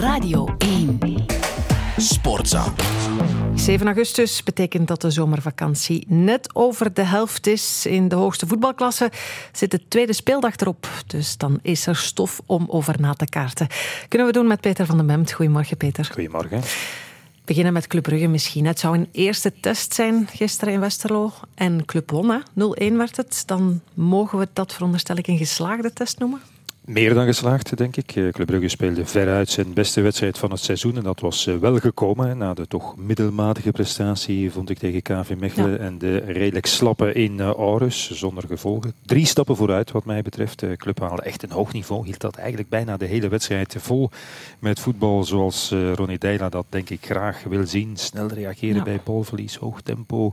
Radio 1. Sportza. 7 augustus betekent dat de zomervakantie net over de helft is. In de hoogste voetbalklasse zit de tweede speeldag erop. Dus dan is er stof om over na te kaarten. Kunnen we doen met Peter van den Bemt. Goedemorgen, Peter. Goedemorgen. Beginnen met Club Brugge misschien. Het zou een eerste test zijn gisteren in Westerlo. En Club won, 0-1 werd het. Dan mogen we dat veronderstel ik een geslaagde test noemen? Meer dan geslaagd, denk ik. Eh, Club Brugge speelde veruit zijn beste wedstrijd van het seizoen. En dat was eh, wel gekomen na de toch middelmatige prestatie, vond ik, tegen KV Mechelen. En de redelijk slappe in eh, Aarhus, zonder gevolgen. Drie stappen vooruit, wat mij betreft. De club haalde echt een hoog niveau. Hield dat eigenlijk bijna de hele wedstrijd vol met voetbal zoals Ronnie Deila dat, denk ik, graag wil zien. Snel reageren bij balverlies, hoog tempo.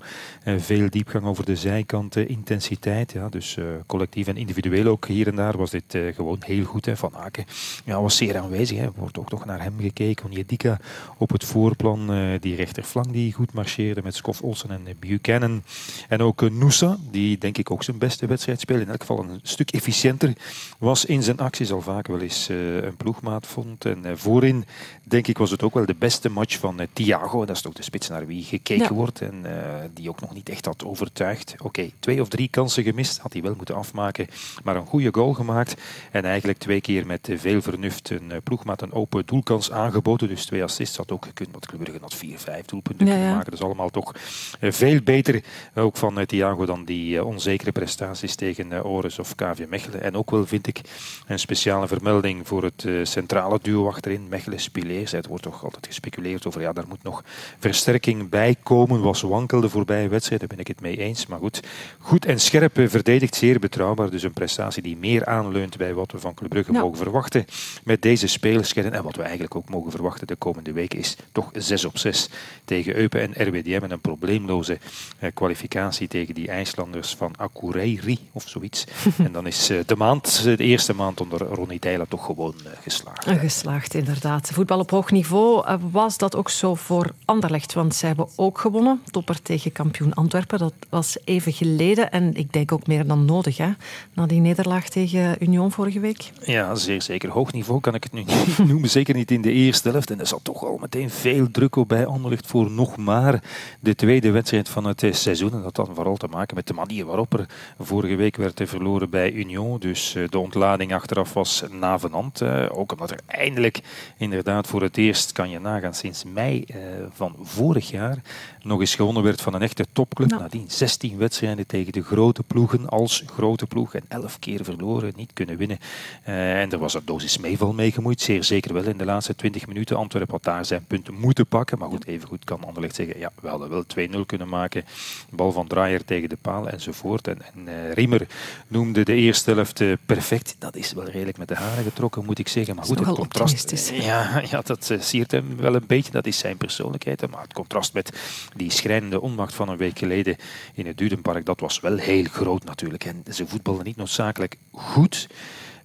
Veel diepgang over de zijkanten, intensiteit. Ja, dus collectief en individueel ook hier en daar was dit gewoon heel goed. Hè. Van Aken ja, was zeer aanwezig. Er wordt ook toch naar hem gekeken. Onyedika op het voorplan. Uh, die rechterflank die goed marcheerde met Skof Olsen en Buchanan. En ook uh, Noosa, die denk ik ook zijn beste wedstrijd speelde. In elk geval een stuk efficiënter was in zijn acties. Al vaak wel eens een ploegmaat vond. En voorin denk ik was het ook wel de beste match van Thiago. Dat is toch de spits naar wie gekeken wordt. En die ook nog niet echt had overtuigd. Oké, twee of drie kansen gemist. Had hij wel moeten afmaken. Maar een goede goal gemaakt. En eigenlijk twee keer met veel vernuft een eh, ploegmaat een open doelkans aangeboden. Dus twee assists had ook gekund. Want Club Brugge had vier, vijf doelpunten kunnen maken. Dat is allemaal toch eh, veel beter. Ook van Thiago dan die eh, onzekere prestaties tegen Ores of KV Mechelen. En ook wel vind ik een speciale vermelding voor het centrale duo achterin. Mechelen-Spileers. Het wordt toch altijd gespeculeerd over ja, daar moet nog versterking bij komen. Was wankel de voorbije wedstrijd, daar ben ik het mee eens. Maar goed, goed en scherp verdedigd, zeer betrouwbaar. Dus een prestatie die meer aanleunt bij wat we van Club Brugge mogen verwachten met deze spelerskern. En wat we eigenlijk ook mogen verwachten de komende weken is toch 6 op 6 tegen Eupen en RWDM. En een probleemloze eh, kwalificatie tegen die IJslanders van Akureyri of zoiets. en dan is eh, de maand, de eerste maand onder Ronnie Deila toch gewoon geslaagd. Geslaagd, inderdaad. Voetbal op hoog niveau. was dat ook zo voor Anderlecht? Want zij hebben ook gewonnen. Topper tegen kampioen Antwerpen. Dat was even geleden. En ik denk ook meer dan nodig, hè? Na die nederlaag tegen Union vorige week. Ja, zeer zeker. Hoog niveau kan ik het nu niet noemen. Zeker niet in de eerste helft. En er zat toch al meteen veel druk op bij Anderlecht voor nog maar de tweede wedstrijd van het seizoen. En dat had vooral te maken met de manier waarop er vorige week werd verloren bij Union. Dus eh, de ontlading achteraf was navenant. Eh, ook omdat er eindelijk inderdaad voor het eerst, kan je nagaan, sinds mei eh, van vorig jaar nog eens gewonnen werd van een echte topclub. Ja. Nadien 16 wedstrijden tegen de grote ploegen als grote ploeg en 11 keer verloren, niet kunnen winnen. Uh, en er was een dosis meeval mee gemoeid, zeer zeker wel in de laatste 20 minuten. Antwerpen had daar zijn punten moeten pakken, maar goed, even goed kan Anderlecht zeggen, ja, we hadden wel 2-0 kunnen maken. Bal van Draaier tegen de paal enzovoort. En, en uh, Riemer noemde de eerste helft uh, perfect. Dat is wel redelijk met de haren getrokken, moet ik zeggen. Maar goed, het contrast... Ja, ja, dat siert hem wel een beetje, dat is zijn persoonlijkheid. Maar het contrast met die schrijnende onmacht van een week geleden in het Dudenpark, dat was wel heel groot natuurlijk. En ze voetbalden niet noodzakelijk goed.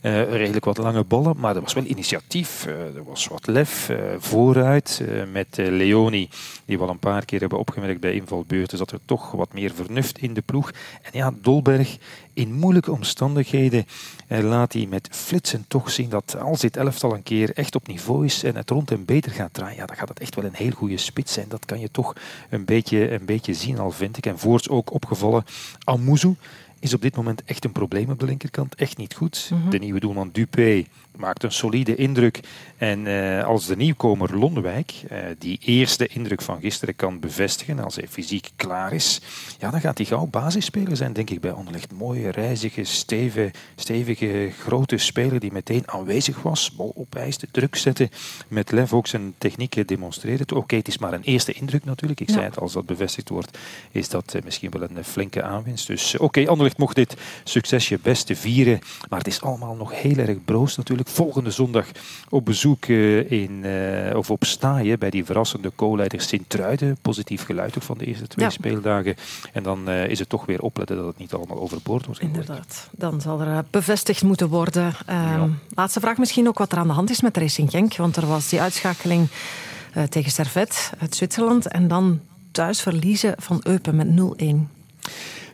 Uh, redelijk wat lange ballen, maar er was wel initiatief. Uh, er was wat lef uh, vooruit. met Leoni, die we al een paar keer hebben opgemerkt bij invalbeurten, zat er toch wat meer vernuft in de ploeg. En ja, Dolberg, in moeilijke omstandigheden, laat hij met flitsen toch zien dat als dit elftal een keer echt op niveau is en het rond hem beter gaat draaien, ja, dan gaat het echt wel een heel goede spits zijn. Dat kan je toch een beetje, een beetje zien al, vind ik. En voorts ook opgevallen Amuzu is op dit moment echt een probleem op de linkerkant. Echt niet goed. Mhm. De nieuwe doelman Dupé maakt een solide indruk. En uh, als de nieuwkomer Londenwijk uh, die eerste indruk van gisteren kan bevestigen, als hij fysiek klaar is, ja, dan gaat hij gauw basisspeler zijn, denk ik, bij Anderlecht. Mooie, reizige, stevige, stevige, grote speler die meteen aanwezig was, bal opeiste, druk zetten, met lef ook zijn techniek demonstreerde. Oké, het is maar een eerste indruk natuurlijk. Ik zei het, als dat bevestigd wordt, is dat uh, misschien wel een flinke aanwinst. Dus oké, okay, Anderlecht mocht dit succesje best vieren, maar het is allemaal nog heel erg broos natuurlijk volgende zondag op bezoek eh, in, uh, of op Staaien bij die verrassende co-leider Sint-Truiden. Positief geluid ook van de eerste twee speeldagen. En dan uh, is het toch weer opletten dat het niet allemaal overboord wordt. Inderdaad, dan zal er bevestigd moeten worden. Ja. Laatste vraag misschien ook wat er aan de hand is met Racing Genk. Want er was die uitschakeling tegen Servet uit Zwitserland. En dan thuis verliezen van Eupen met 0-1.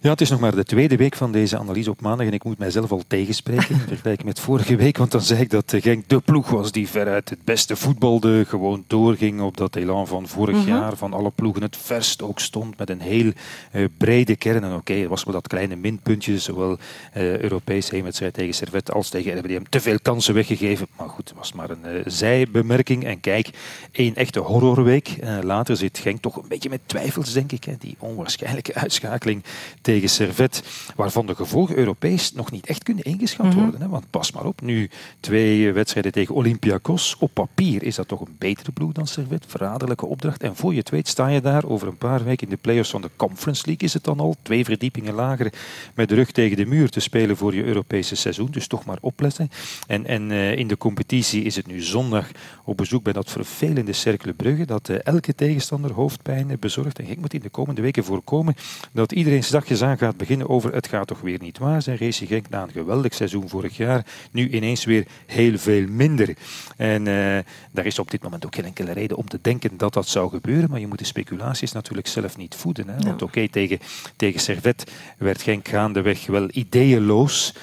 Ja, het is nog maar de tweede week van deze analyse op maandag en ik moet mijzelf al tegenspreken in vergelijking met vorige week, want dan zei ik dat Genk de ploeg was die veruit het beste voetbalde, gewoon doorging op dat elan van vorig mhm. jaar, van alle ploegen het verst ook stond met een heel uh, brede kern. En oké, okay, was maar dat kleine minpuntje, zowel uh, Europees heenwedstrijd tegen Servet als tegen RWDM, te veel kansen weggegeven. Maar goed, het was maar een uh, zijbemerking. En kijk, één echte horrorweek. later zit Genk toch een beetje met twijfels, denk ik, hè, die onwaarschijnlijke uitschakeling tegen Servet, waarvan de gevolgen Europees nog niet echt kunnen ingeschat mhm. worden. Hè? Want pas maar op, nu twee wedstrijden tegen Olympiakos. Op papier is dat toch een betere ploeg dan Servet. Verraderlijke opdracht. En voor je het weet sta je daar over een paar weken in de playoffs van de Conference League is het dan al. Twee verdiepingen lager met de rug tegen de muur te spelen voor je Europese seizoen. Dus toch maar opletten. En, en uh, in de competitie is het nu zondag op bezoek bij dat vervelende Cercle Brugge dat uh, elke tegenstander hoofdpijn bezorgt. En ik moet in de komende weken voorkomen dat iedereen zachtjes gaat beginnen over het gaat toch weer niet waar zijn. Racing Genk na een geweldig seizoen vorig jaar, nu ineens weer heel veel minder. En uh, daar is op dit moment ook geen enkele reden om te denken dat dat zou gebeuren, maar je moet de speculaties natuurlijk zelf niet voeden. Hè? Want oké, tegen, tegen Servet werd Genk gaandeweg wel ideeënloos.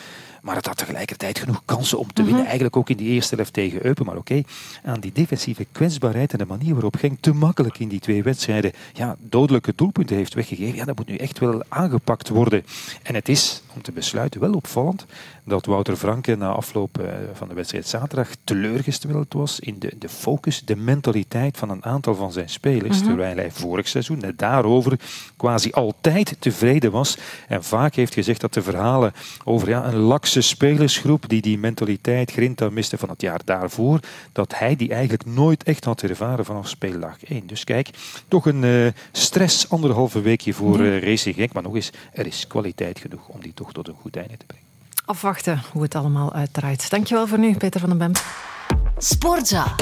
Maar het had tegelijkertijd genoeg kansen om te winnen. Mhm. Eigenlijk ook in die eerste helft tegen Eupen. Maar oké, aan die defensieve kwetsbaarheid en de manier waarop Genk te makkelijk in die twee wedstrijden ja, dodelijke doelpunten heeft weggegeven. Ja, dat moet nu echt wel aangepakt worden. En het is, om te besluiten, wel opvallend dat Wouter Franke na afloop eh, van de wedstrijd zaterdag teleurgesteld was in de, de focus, de mentaliteit van een aantal van zijn spelers. Mhm. Terwijl hij vorig seizoen net daarover quasi altijd tevreden was. En vaak heeft gezegd dat de verhalen over ja, een lakse spelersgroep die die mentaliteit grinta miste van het jaar daarvoor, dat hij die eigenlijk nooit echt had ervaren vanaf speeldag 1. Dus kijk, toch een uh, stress anderhalve weekje voor uh, Racing Genk. Maar nog eens, er is kwaliteit genoeg om die toch tot een goed einde te brengen afwachten hoe het allemaal uitdraait. Dankjewel voor nu, Peter van den Bem. Sportza.